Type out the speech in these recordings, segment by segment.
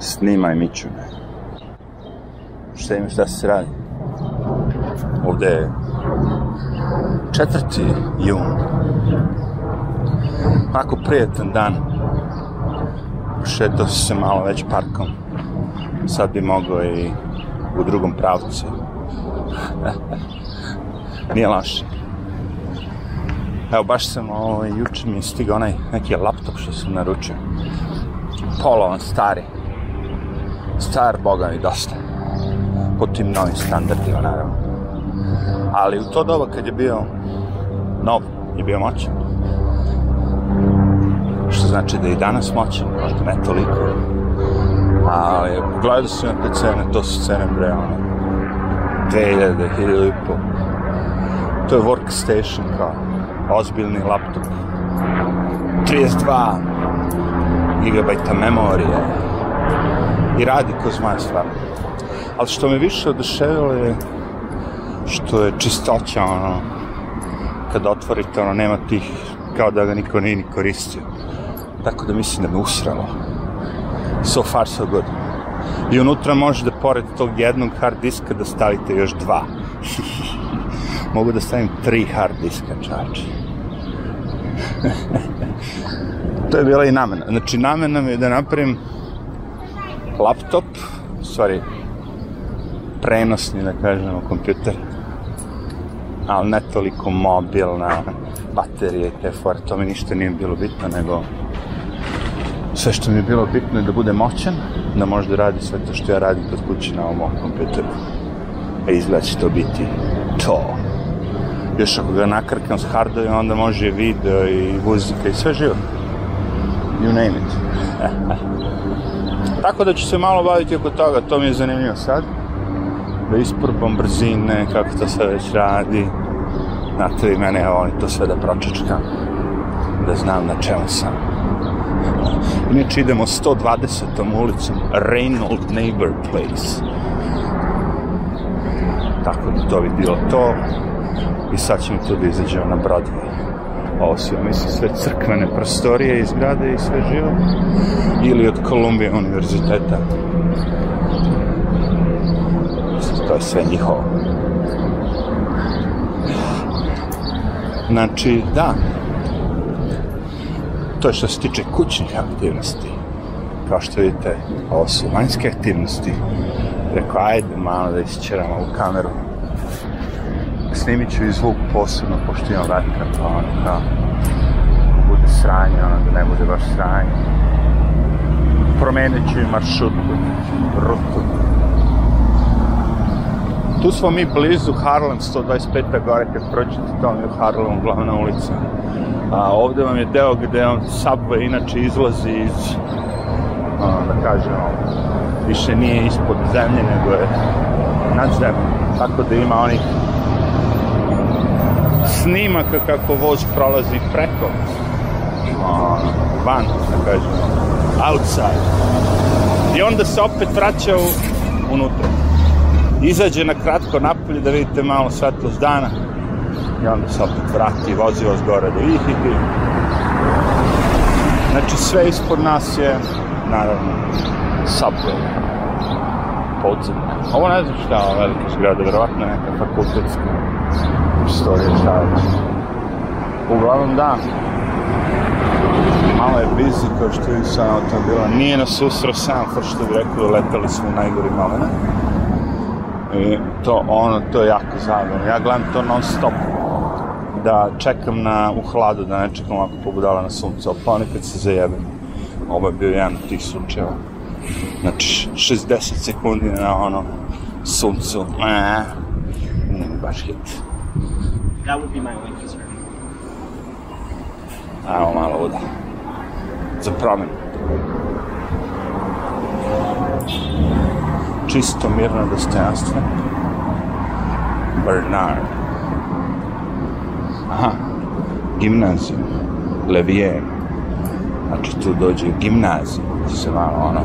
Snimaj Miću. Šta ima šta se radi? Ovde je četvrti jun. Ako prijetan dan. Šetao se malo već parkom. Sad bi mogao i u drugom pravcu. Nije loše. Evo, baš sam, ovaj, juče mi je stigao onaj neki laptop što sam naručio. Polovan, stari. Star, boga mi, dosta. Po tim novim standardima, naravno. Ali u to doba kad je bio nov, je bio moćan. Što znači da je i danas moćan, možda ne toliko. Ali gledao sam na te cene, to su cene bre, ono, 2000, 1000 i po. To je workstation kao ozbiljni laptop. 32 gigabajta memorije. I radi ko zmaja stvarno. Ali što me više oduševilo je što je čistoća, ono, kad otvorite, ono, nema tih, kao da ga niko nije ni koristio. Tako da mislim da me usralo. So far, so good. I unutra možete, pored tog jednog hard diska, da stavite još dva. Mogu da stavim tri hard diska, čače. to je bila i namena. Znači, namena mi je da napravim laptop, stvari, prenosni, da kažemo, kompjuter, ali ne toliko mobilna, baterije i te fore, to mi ništa nije bilo bitno, nego sve što mi je bilo bitno je da bude moćan, da može da radi sve to što ja radim kod kući na ovom kompjuteru. A izgleda će to biti to. Još ako ga nakrkam s hardovima, onda može video i muzika i sve živo. You name it. Tako da ću se malo baviti oko toga, to mi je zanimljivo sad. Da isprbam brzine, kako to sve već radi. Znate li mene, evo, to sve da pročečkam. Da znam na čemu sam. Inače idemo 120. ulicom Reynold Neighbor Place. Tako da to bi bilo to. I sad ćemo tu da izađemo na Broadway. Su, ja mislim, sve crkvene prostorije iz grade i sve živo. Ili od Columbia univerziteta. To je sve njihovo. Znači, da, to je što se tiče kućnih aktivnosti. Kao što vidite, ovo su vanjske aktivnosti. Rekao, ajde malo da isčeramo u kameru. Snimit ću i zvuk posebno, pošto imam vetra, pa ono kao, bude sranje, ono da ne bude baš sranje. Promenit ću i maršrutu, rutu. Tu smo mi blizu Harlem, 125. gore, kad prođete, to mi u Harlemu glavna ulica. A ovde vam je deo gde on subway inače izlazi iz, a, da kažemo, više nije ispod zemlje, nego je nad zemljom. Tako da ima onih snimaka kako voz prolazi preko a, van, da kažemo, outside. I onda se opet vraća u, unutra. Izađe na kratko napolje da vidite malo svetlost dana i onda se opet vrati i vozi vas gore do Ihiti. Znači sve ispod nas je, naravno, subway. Podzemlje. Ovo ne znam šta je velika zgrada, verovatno neka fakultetska šta je. Uglavnom da, malo je busy kao što je sa automobila. Nije nas usro Sanford što bi rekao, letali smo u najgori moment. I to ono, to je jako zabavno. Ja gledam to non stop da čekam na, u hladu, da ne čekam ovako pobudala na suncu, ali ponekad se zajebem. Ovo je bio jedan od tih slučajeva. Znači, 60 sekundi na ono suncu. E, nije baš hit. That would be my winky sir. Evo malo voda. Za promenu. Čisto, mirno, dostojanstveno. Bernard. Aha, gimnaziju, Levier. Znači tu dođe gimnazija, da se malo ono,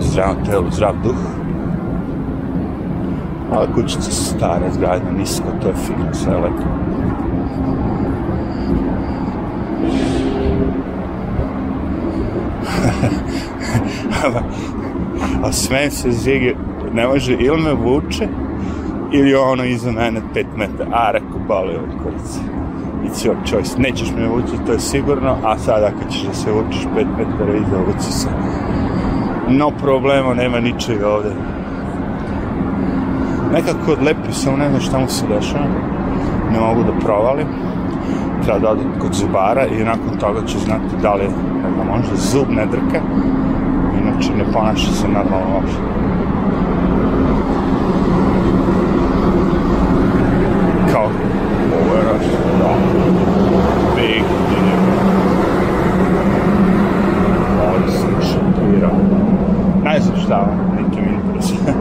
zdrav telo, zdrav duh. Ali kućice su stare, zgradne, nisko, to je fino, sve je lepo. a smijem se Zigi, ne može, ili me vuče, ili ono iza mene 5 metara. A, rekao, bali ovaj kurac. It's your choice. Nećeš me vući, to je sigurno, a sad ako ćeš da se vučiš 5 metara iza, vuci se. No problema, nema ničega ovde. Nekako odlepi samo ne znam šta mu se dešava. Ne mogu da provalim. Treba da odem kod zubara i nakon toga ću znati da li, ne znam, možda zub ne drka. Inače ne ponaša se normalno uopšte. Kao, ovo je raš, da. Big deal. Ovo sam šokirao. Ne znam šta, niti mi interesuje.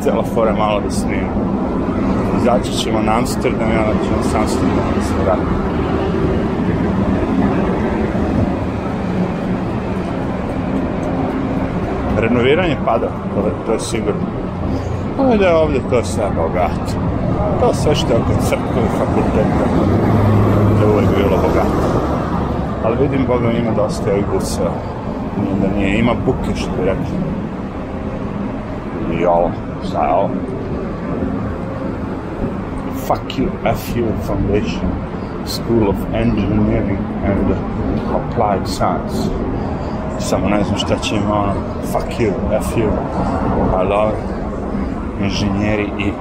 Cela fora je malo da snimam. Izaći ćemo na Amsterdam onda ćemo s Amsterdam da se vratim. Renoviranje pada, to, je- to je sigurno. Ovdje je ovdje to sve bogato. To sve što je oko crkve i fakulteta. To je uvijek bilo bogato. Ali vidim, Boga, ima dosta ovih buseva. Nije da nije, ima buke, što bi rekli. I ovo, šta je ovo? Fuck you, Foundation, School of Engineering and Applied Science. Samo ne znam šta će ima ono, fuck you, F you, I love it. Inženjeri i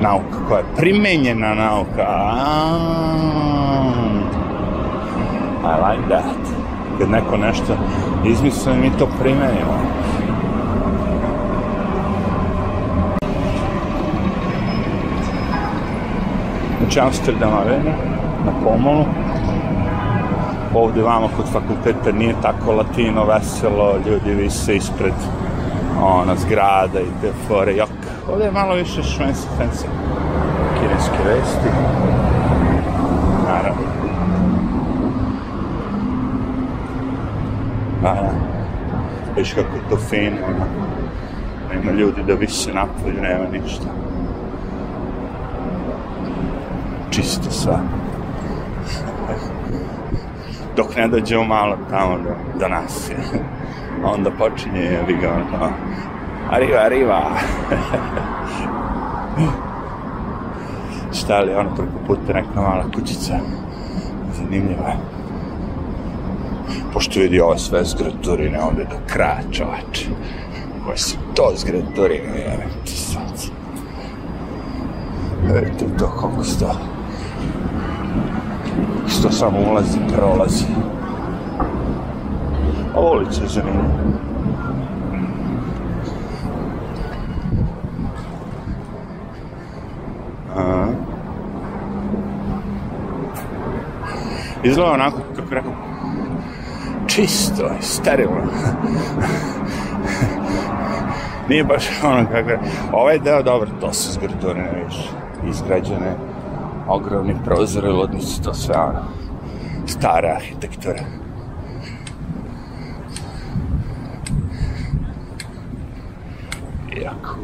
nauka, koja je primenjena nauka. I like that. Kad neko nešto izmisli, mi to primenimo. Znači Amsterdam Arena, na pomolu. Ovde vamo kod fakulteta nije tako latino, veselo, ljudi vise ispred ona zgrada i te fore, jok. Ovde je malo više švensi, fancy. Kineske vesti. Naravno. Da. Viš kako je to fino, ono. Nema ljudi da vise napolju, nema ništa. Čisto sve. Dok ne dođemo malo tamo do, do nas. Onda počinje, jebi ga, ono, arriva, arriva. Šta li, ono, preko puta neka mala kućica. Zanimljiva pošto vidi ove sve zgraturine ovde do kraja čovače. Koje su to zgraturine, jevim ti sad. Vidite to koliko sto. Što samo ulazi, prolazi. Ova ulica je zanimljiva. Izgleda onako, kako rekao, čisto, sterilno. Nije baš ono kako je. Ovaj deo dobar, to su zgradurine, viš. Izgrađene, ogromni prozori, lodnici, to sve ono. Stara arhitektura. Jako.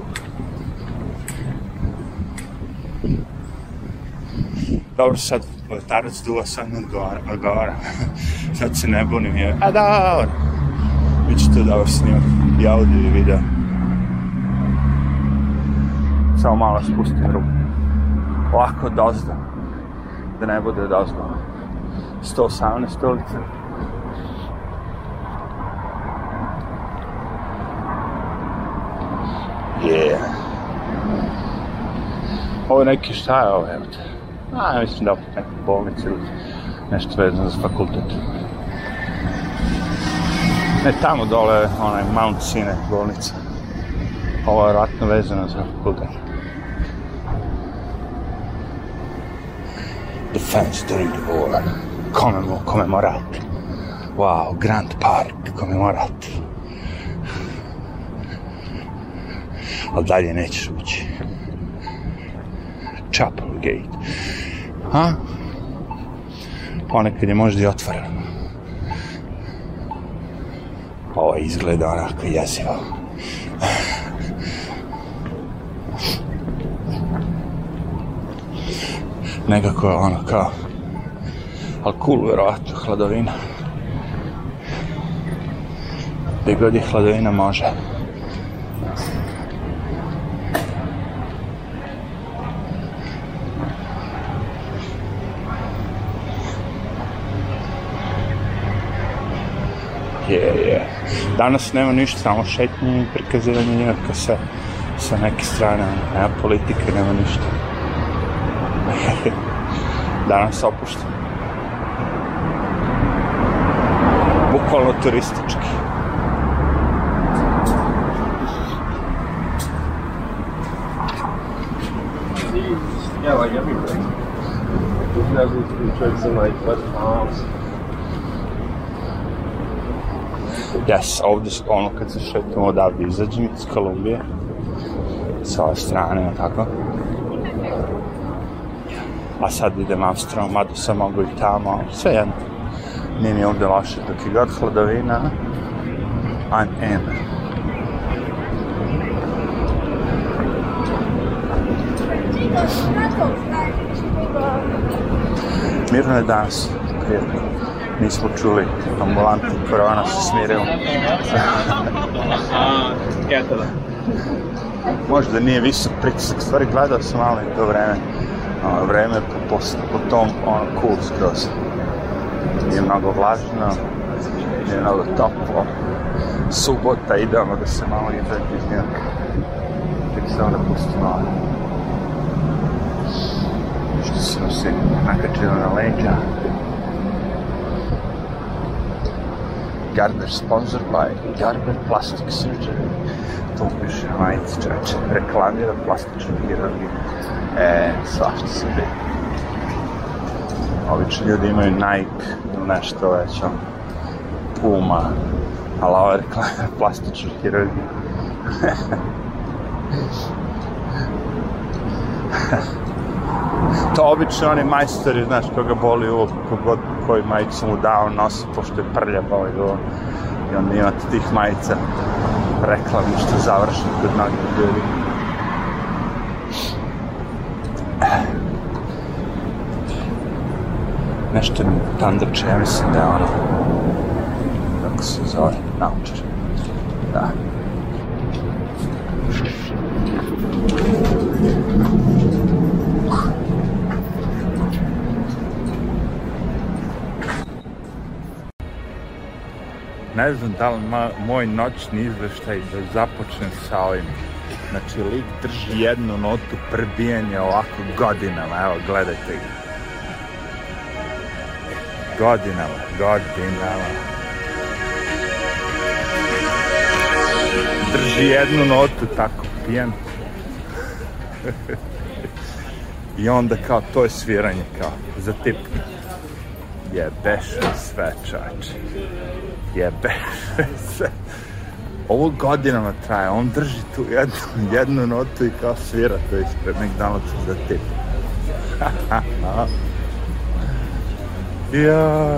Dobro, sad letarac duva sad ne odgovara. odgovara. sad se ne bunim je. A dobro. Biće to dobar snimak. I audio i video. Samo malo spustim ruku. Ovako dozdo. Da ne bude dozdo. 118 stolice. Yeah. Ovo je neki, šta je ovo, evo te? A, mislim da opet neka bolnica ili nešto vezano za fakultet. Ne, tamo dole je onaj Mount Sinai bolnica. Ovo je vratno vezano za fakultet. The war. Komemo, komemorat. Wow, Grand Park, komemorat. Ali dalje nećeš ući. Chapel Gate. Ha? Ponekad je možda i otvoreno. Ovo izgleda onako jezivo. Nekako ono kao... Ali cool, verovatno, hladovina. Gde god je hladovina može. Je, je. Danas nema ništa, samo šetnje i prikazivanje Njujorka sa, sa neke strane. Nema politike, nema ništa. Danas opušten. Bukvalno turistički. Yeah, like everything. We've never tried some like West Palms. Yes, ovde, ono, kad se šetamo odavde, izađem iz Kolumbije, sa ove strane, tako. A sad idem Amsterdam, mada sam mogu i tamo, sve jedno. Nije mi ovde loše, dok je god hladovina, I'm in. Mirno je danas, prijatno. Nismo čuli ambulanti, korona se smirila. Da. Možda nije visok pritisak, stvari gledao sam malo i to vreme. Ono, vreme po, po, tom, ono, cool skroz. Nije mnogo vlažno, nije mnogo toplo. Subota, idealno da se malo ide iz Njujorka. Tek se onda pusti malo. Što se nosi nakačilo na leđa. Garber sponsored by Garber Plastic Surgery. To piše na majici čoveče. Reklamira plastičnu hirurgiju. E, svašta se vidi. Obično ljudi imaju Nike ili nešto već, on, Puma, ali ovo je reklamira plastičnu hirurgiju. to obično oni majstori, znaš, koga boli uvo, kogod, koji majicu mu dao nosi, pošto je prlja ovaj uvo. I onda imate tih majica reklamni što završi kod mnogih ljudi. Nešto mi tandače, ja mislim da je ono, kako se zove, naučar. Da. ne znam da li moj noćni izveštaj da započnem sa ovim. Znači, lik drži jednu notu prbijanja ovako godinama, evo, gledajte ga. Godinama, godinama. Drži jednu notu tako, pijan. I onda kao, to je sviranje, kao, za tip. Jebeš sve, čače jebe se. Ovo godinama traje, on drži tu jednu, jednu notu i kao svira to ispred McDonald'sa za tip. ja.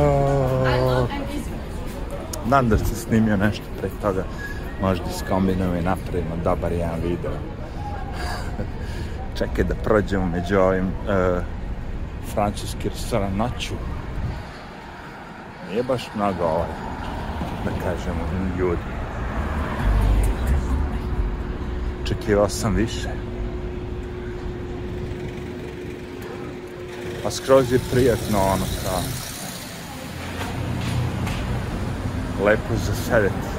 Nadam da se snimio nešto pre toga. Možda iskombinujemo i napravimo dobar jedan video. Čekaj da prođemo među ovim uh, francuski restoran noću. Nije baš mnogo ovaj da kažemo, ljudi. Očekivao sam više. A skroz je prijatno ono kao lepo za sedeti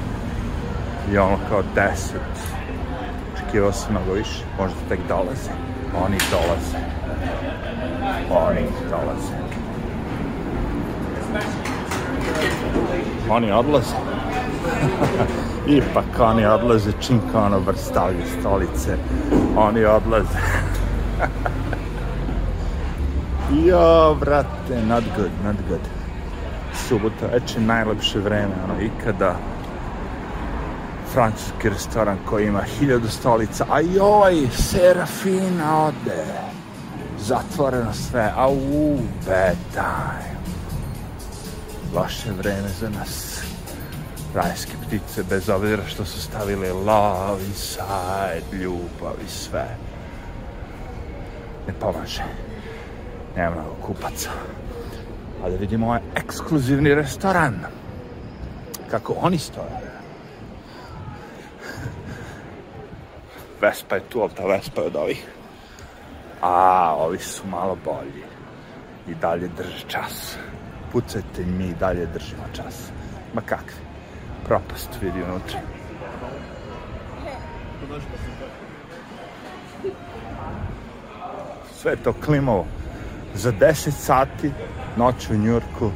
i ono kao deset. Očekivao sam mnogo više, možda tek dolaze. Oni dolaze. Oni dolaze. Oni odlaze. Ipak oni odlaze čim kao ono vrstavlju stolice. Oni odlaze. jo, brate, not good, not good. Subota već je najlepše vreme, ono, ikada. Francuski restoran koji ima hiljadu stolica, a joj, Serafina ode. Zatvoreno sve, a u, bedaj loše vreme za nas. Rajske ptice, bez obzira što su stavile love inside, ljubav i sve. Ne pomaže. Nema mnogo kupaca. A da vidimo ovaj ekskluzivni restoran. Kako oni stoje. Vespa je tu, ali ta Vespa je od ovih. A, ovi su malo bolji. I dalje drže čas. Pucajte mi i dalje držimo čas. Ma kakvi. Propast vidi unutra. Sve je to klimovo. Za 10 sati noć u Njurku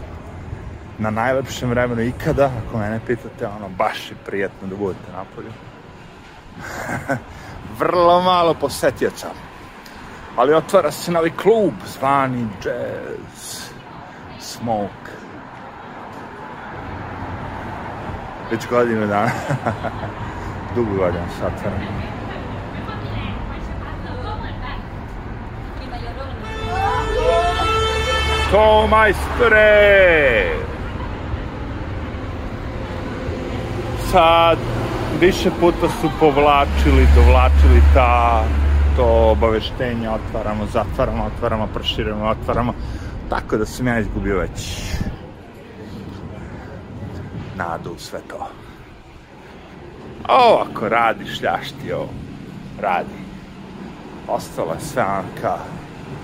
na najlepšem vremenu ikada, ako mene pitate, ono, baš je prijetno da budete napolju. Vrlo malo posetioca. Ali otvara se novi klub zvani Jazz Smoke. Već godinu dana. Dugo godina se otvara. To majstore! Sad više puta su povlačili, dovlačili ta to obaveštenje, otvaramo, zatvaramo, otvaramo, proširujemo, otvaramo. Tako da sam ja izgubio već nadu u sve to. Ovo ako radi, šljašti ovo, radi. Ostalo je sve ono kao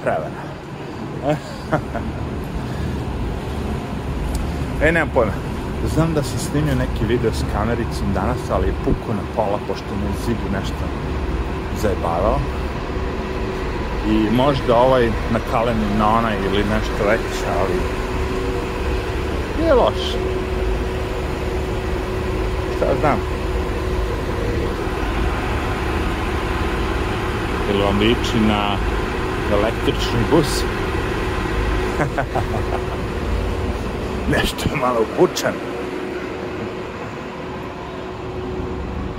prevara. e, nemam pojma. Znam da sam snimio neki video s kamericom danas, ali je puko na pola, pošto me zidu nešto zajebavao. I možda ovaj nakaleni na onaj ili nešto već, ali nije loše. Šta znam. Ili vam liči na električni bus? Nešto je malo upučan.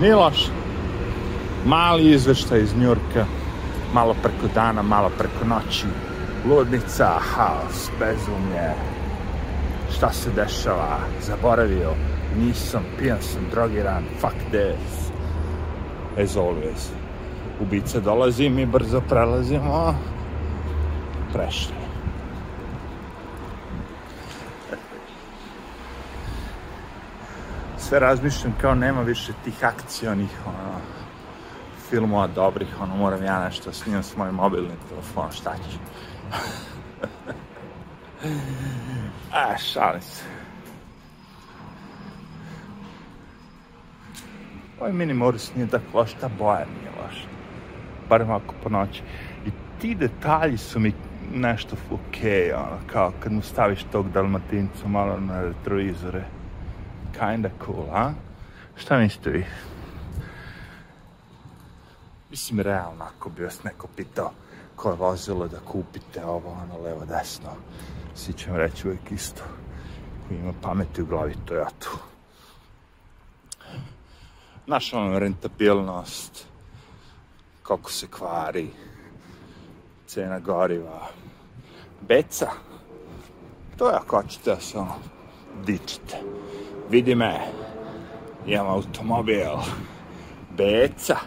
Nije loše. Mali izveštaj iz Njurka. Malo preko dana, malo preko noći. Ludnica, haos, bezumlje. Šta se dešava? Zaboravio. Nisam, pijan sam, drogiran. Fuck this. As always. Ubica dolazi, mi brzo prelazimo. Prešli. Sve razmišljam kao nema više tih akcionih ono, filmova dobrih, ono, moram ja nešto snimam s mojim mobilnim telefonom, šta ću? A, šalim se. Ovaj mini Morris nije tako loš, ta boja nije loša. Barem ako po noći. I ti detalji su mi nešto okej, okay, ono, kao kad mu staviš tog dalmatinca malo na retrovizore kinda cool, a? Šta mislite vi? Mislim, realno, ako bi vas neko pitao koje vozilo da kupite ovo, ono, levo, desno, svi će vam reći uvijek isto. Ko ima pameti u glavi, to ja tu. Naš ono, rentabilnost, koliko se kvari, cena goriva, beca, to je ako hoćete da se ono, dičite vidi me, imam automobil, beca,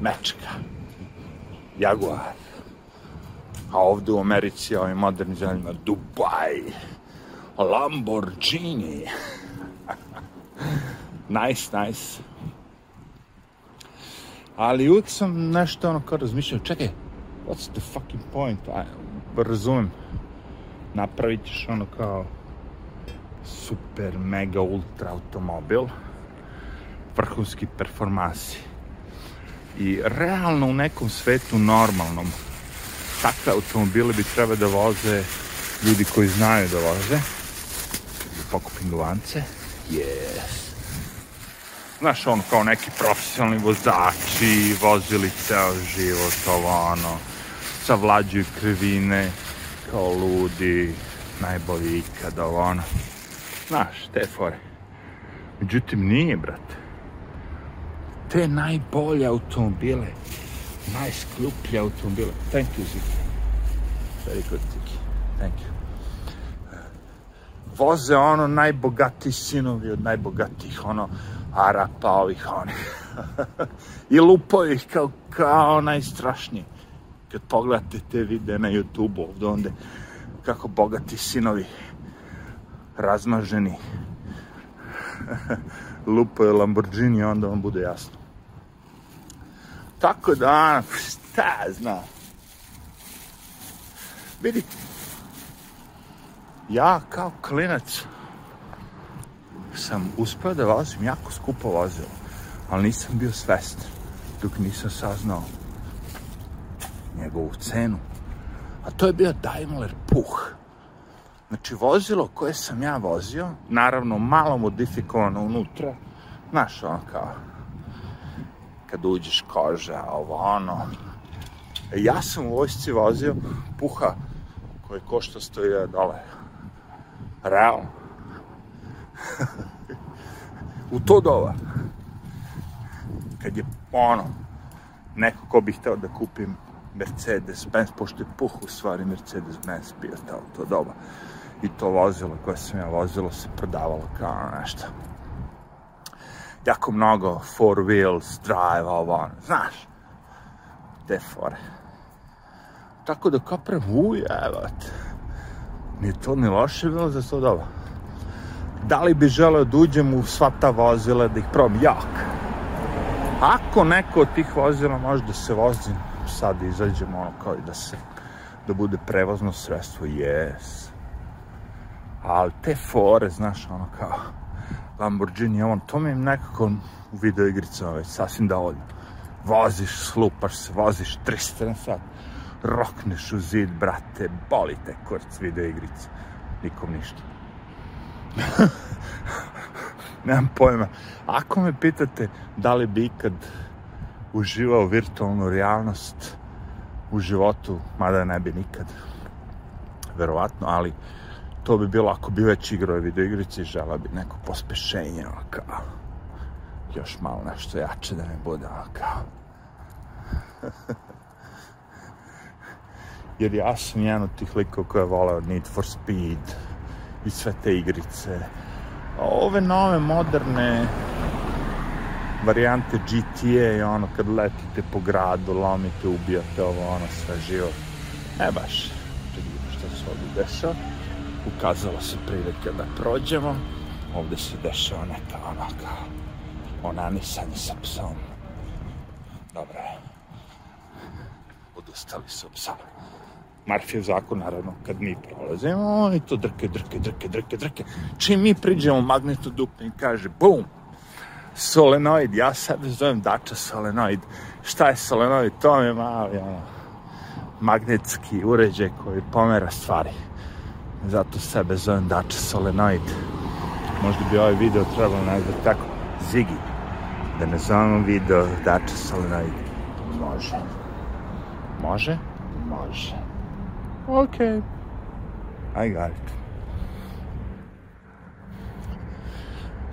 mečka, Jaguar. A ovde u Americi, ovim modernim zemljama, Dubaj, Lamborghini. nice, nice. Ali uvijek sam nešto ono kao razmišljao, čekaj, what's the fucking point? I, razumem, napravit ćeš ono kao super, mega, ultra automobil, vrhunski performansi. I realno u nekom svetu normalnom, takve automobile bi treba da voze ljudi koji znaju da voze, pokupim duvance, yes. Znaš, ono, kao neki profesionalni vozači, vozili ceo život, ovo, ono, savlađuju krivine, kao ludi, najbolji ikada, ovo, ono. Znaš, te fore. Međutim, nije, brate. Te najbolje automobile, najskluplje automobile. Thank you, Ziki. Very good, Ziki. Thank you. Voze ono najbogatiji sinovi od najbogatijih, ono, Arapa, ovih, onih. I lupaju ih kao, kao najstrašniji. Kad pogledate te videe na YouTube ovde, onda kako bogati sinovi razmaženi lupo je Lamborghini, onda vam bude jasno. Tako da, šta ja znam. Vidi, ja kao klinac sam uspeo da vozim jako skupo vozilo, ali nisam bio svestan dok nisam saznao njegovu cenu. A to je bio Daimler Puch. Znači, vozilo koje sam ja vozio, naravno malo modifikovano unutra, znaš, ono kao, kad uđeš koža, ovo ono. E, ja sam u vojsci vozio Puha koji košta 100.000 dolara. Realno. u to doba, kad je ono, neko ko bi hteo da kupim Mercedes-Benz, pošto je puh u stvari Mercedes-Benz bio tamo to doba. I to vozilo koje sam ja vozilo se prodavalo kao nešto. Jako mnogo four wheels, drive, ovo, znaš. Te fore. Tako da kaprem, uj, evo te. Nije to ni loše bilo za to doba. Da li bi želeo da uđem u sva ta vozila, da ih probam? Jak. Ako neko od tih vozila može da se vozi, sad izađemo ono kao i da se, da bude prevozno sredstvo, yes. Ali te fore, znaš, ono kao Lamborghini, on, to mi je nekako u video igricama već sasvim dovoljno. Voziš, slupaš se, voziš 300 na sat, rokneš u zid, brate, boli te kurac video igrice. Nikom ništa. Nemam pojma. Ako me pitate da li bi ikad uživao virtualnu realnost u životu, mada ne bi nikad, verovatno, ali to bi bilo ako bi već igrao videoigrice i žela bi neko pospešenje, ono kao, još malo nešto jače da ne bude, ono kao. Jer ja sam jedan od tih likova koja je voleo Need for Speed i sve te igrice. A ove nove, moderne varijante GTA i ono kad letite po gradu, lomite, ubijate ovo, ono, sve živo. E baš, da vidimo šta se ovdje dešava. Ukazala se prilika da prođemo. Ovde se dešava neka ono kao onanisanje sa psom. Dobro je. Odustali su psa. Marfijev zakon, naravno, kad mi prolazimo, oni to drke, drke, drke, drke, drke. Čim mi priđemo magnetu dupne i kaže, bum, solenoid, ja sebe zovem Dača solenoid. Šta je solenoid? To je mali, ono, magnetski uređaj koji pomera stvari. Zato sebe zovem Dača solenoid. Možda bi ovaj video trebalo nazvati tako, Zigi. Da ne zovemo video Dača solenoid. Može. Može? Može. Okay. I got it.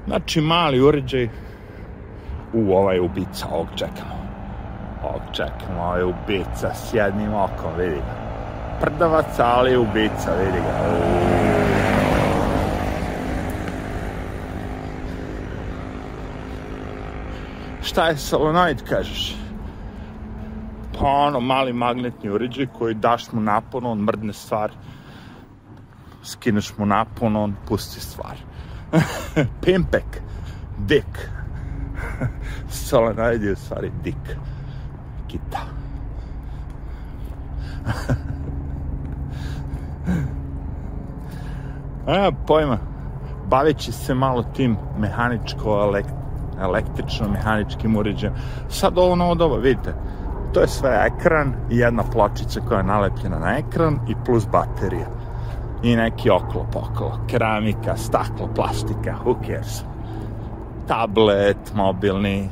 Znači, mali uređaj u ovaj ubica, ovog čekamo. Ovog čekamo, ovaj ubica s jednim okom, vidi ga. Prdavac, ali ubica, vidi ga. Šta je solenoid, kažeš? Pa ono, mali magnetni uređaj koji daš mu napon, on mrdne stvar. Skineš mu napon, on pusti stvar. Pimpek. Dick. Solenoid je u stvari Dick. Kita. A, pojma. Baveći se malo tim mehaničko električno mehaničkim uređajem. Sad ovo novo doba, vidite, to je sve ekran i jedna pločica koja je nalepljena na ekran i plus baterija. I neki oklop okolo. Keramika, staklo, plastika, who cares. Tablet, mobilni.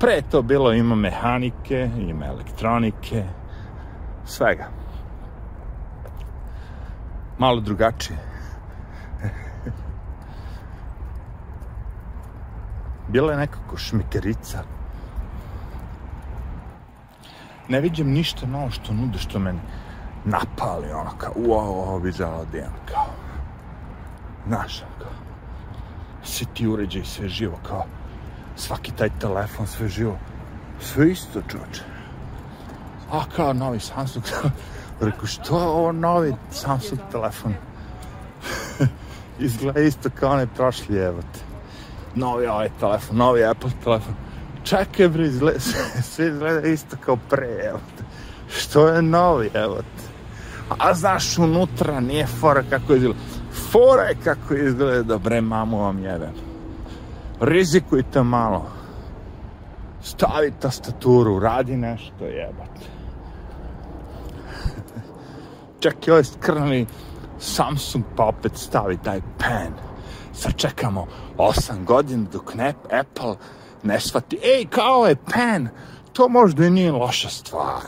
Pre to bilo ima mehanike, ima elektronike, svega. Malo drugačije. Bila je nekako šmikerica, ne vidim ništa novo što nude, što meni napali, ono kao, uo, ovo bi želao da kao, znaš, kao, svi ti uređaj, sve živo, kao, svaki taj telefon, sve živo, sve isto, čoče. A kao novi Samsung, rekao, što je ovo novi Samsung telefon? Izgleda isto kao onaj prošli, evo te. Novi ovaj telefon, novi Apple telefon. čekaj bre, izgleda, sve izgleda isto kao pre, evo te. Što je novi, evo te. A znaš, unutra nije fora kako izgleda. Fora je kako izgleda, bre, mamu vam jebem. Rizikujte malo. Stavi tastaturu, radi nešto, jebate. Čak i ovaj skrnali Samsung pa opet stavi taj pen. Sad čekamo 8 godina dok ne, Apple ne shvati, ej, kao je pen, to možda i nije loša stvar.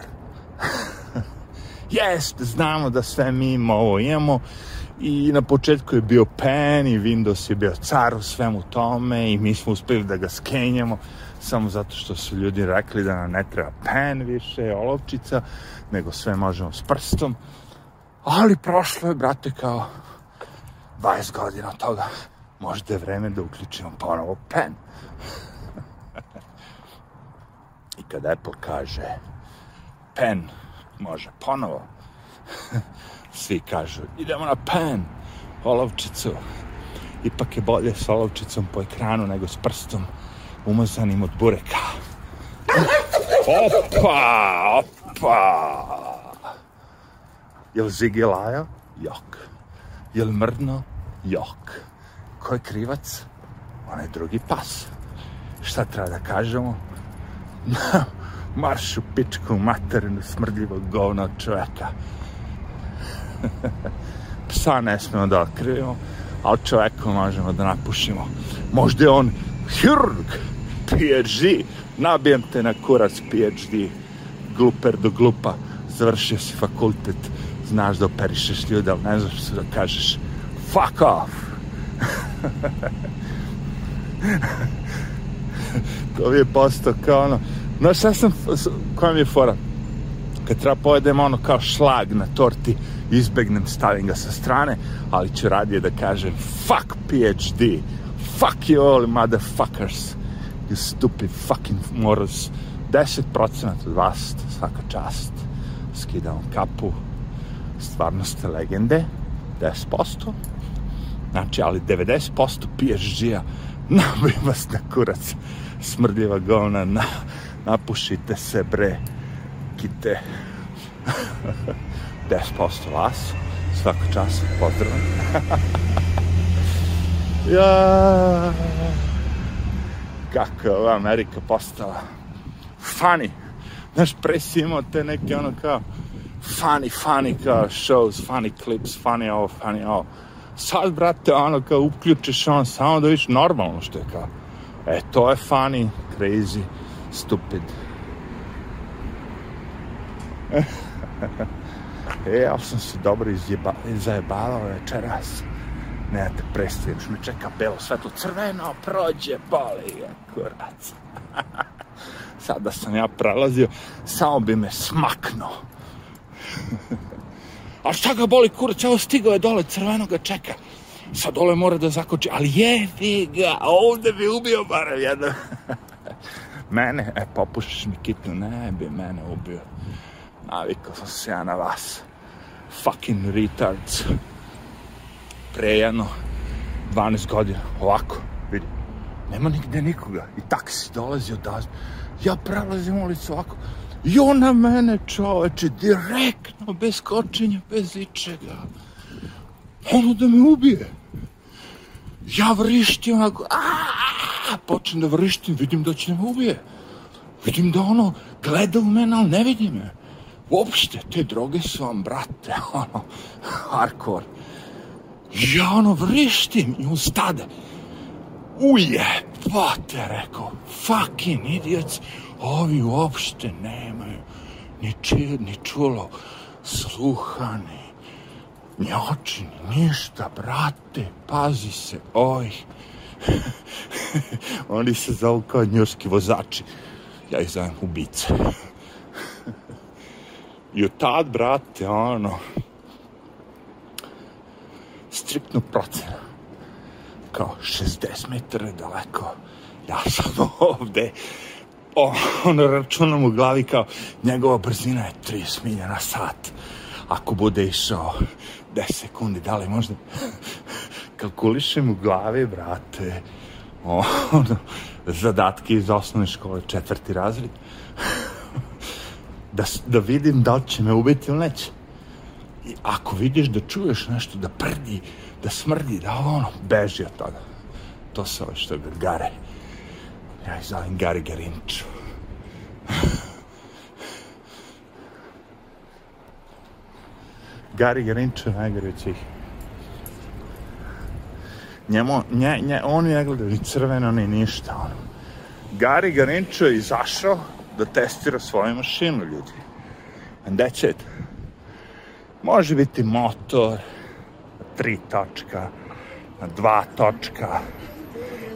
Jeste, znamo da sve mi imamo ovo imamo i na početku je bio pen i Windows je bio car u svemu tome i mi smo uspeli da ga skenjamo samo zato što su ljudi rekli da nam ne treba pen više, olovčica, nego sve možemo s prstom. Ali prošlo je, brate, kao 20 godina od toga. Možda je vreme da uključimo ponovo pen. I kad Apple kaže pen može ponovo, svi kažu idemo na pen, olovčicu. Ipak je bolje s olovčicom po ekranu nego s prstom umazanim od bureka. Opa, opa. Jel Zigi lajao? Jok. Jel mrdno? Jok. Ko je krivac? Onaj drugi pas. Šta treba da kažemo? Marš u pičku materinu smrdljivog govna od čoveka. Psa ne smemo da otkrivimo, ali čoveku možemo da napušimo. Možda je on hirurg, PhD, nabijem te na kurac PhD, gluper do glupa, završio si fakultet, znaš da operišeš ljude, ali ne znaš što da kažeš fuck off. to je postao kao ono, znaš šta sam, koja mi je fora? Kad treba pojedem ono kao šlag na torti, izbegnem, stavim ga sa strane, ali ću radije da kažem fuck PhD, fuck you all motherfuckers, you stupid fucking morals. 10% od vas, svaka čast, skidam kapu, stvarno ste legende, 10%, znači, ali 90% PSG-a nabije vas na kurac, smrdljiva govna, na, napušite se, bre, kite. 10% vas, svaka čast, pozdrav. ja, kako je ova Amerika postala funny. Znaš, pre si imao te neke ono kao funny, funny kao shows, funny clips, funny ovo, funny ovo. Sad, brate, ono kao uključiš on samo da vidiš normalno što je kao. E, to je funny, crazy, stupid. e, ja sam se dobro izjeba, zajebavao večeras. Ne, te prestiš, me čeka belo svetlo, crveno, prođe, boli, je, kurac. Sad da sam ja prelazio, samo bi me smaknuo. A šta ga boli kurac, evo stigao je dole, crveno ga čeka. Sad dole mora da zakoči, ali jevi ga, ovde bi ubio barem jedan. mene, e, popušiš mi kitnu, ne bi mene ubio. Navikao sam se ja na vas. Fucking retards. Pre jedno 12 godina, ovako, vidi. Nema nigde nikoga. I taksi dolazi od Ja prelazim ulicu ovako. I ona mene, čoveče, direktno, bez kočenja, bez ičega. Ono da me ubije. Ja vrištim onako, aaa, počnem da vrištim, vidim da će da me ubije. Vidim da ono gleda u mene, ali ne vidi me. Uopšte, te droge su vam, brate, ono, hardcore. Ja ono vrištim i on stade. Uje, pa te rekao, fucking idiots, ovi uopšte nemaju ni či, ni čulo, sluha, ni, oči, ni ništa, brate, pazi se, oj. Oni se zovu kao njuški vozači, ja ih zovem ubice. I od tad, brate, ono, striktno procena. Kao 60 metara daleko, ja sam ovde, ono računam u glavi kao njegova brzina je 30 milja na sat. Ako bude išao 10 sekundi, da li možda kalkulišem u glavi, brate, ono, zadatke iz osnovne škole, četvrti razred, da, da vidim da li će me ubiti ili neće. I ako vidiš da čuješ nešto, da prdi, da smrdi, da ono, beži od toga. To se ovo što ga gare. Ja ih zovem Gari Garinču. Gari Garinču je najgori od svih. Njemu, nje, nje, oni ne gledaju ni crveno, ni ništa. Ono. Gari Garinču je izašao da testira svoju mašinu, ljudi. And that's it. Može biti motor, tri točka, na dva točka.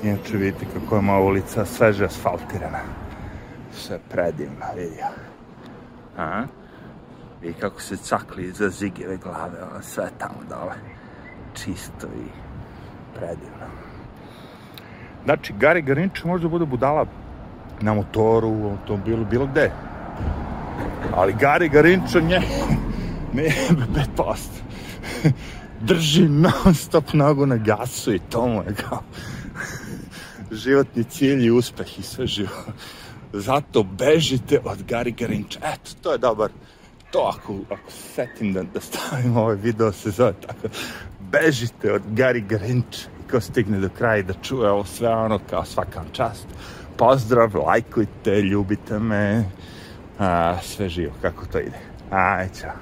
Inače vidite kako je moja ulica sveže asfaltirana. Sve predivno, vidi. A? I kako se cakli iza zigire glave, ono sve tamo dole. Čisto i predivno. Znači, Garinča može da bude budala na motoru, u automobilu, bilo gde. Ali Gari Garinča nje, ne 5%. Drži non stop nogu na gasu i to mu je kao životni cilj i uspeh i sve živo. Zato bežite od Gari Garinča. Eto, to je dobar. To ako, ako se setim da, da stavim ovaj video se zove tako. Bežite od Gari Garinča. Ko stigne do kraja da čuje ovo sve ono kao svaka čast. Pozdrav, lajkujte, ljubite me. A, sve živo, kako to ide. Aj, čao.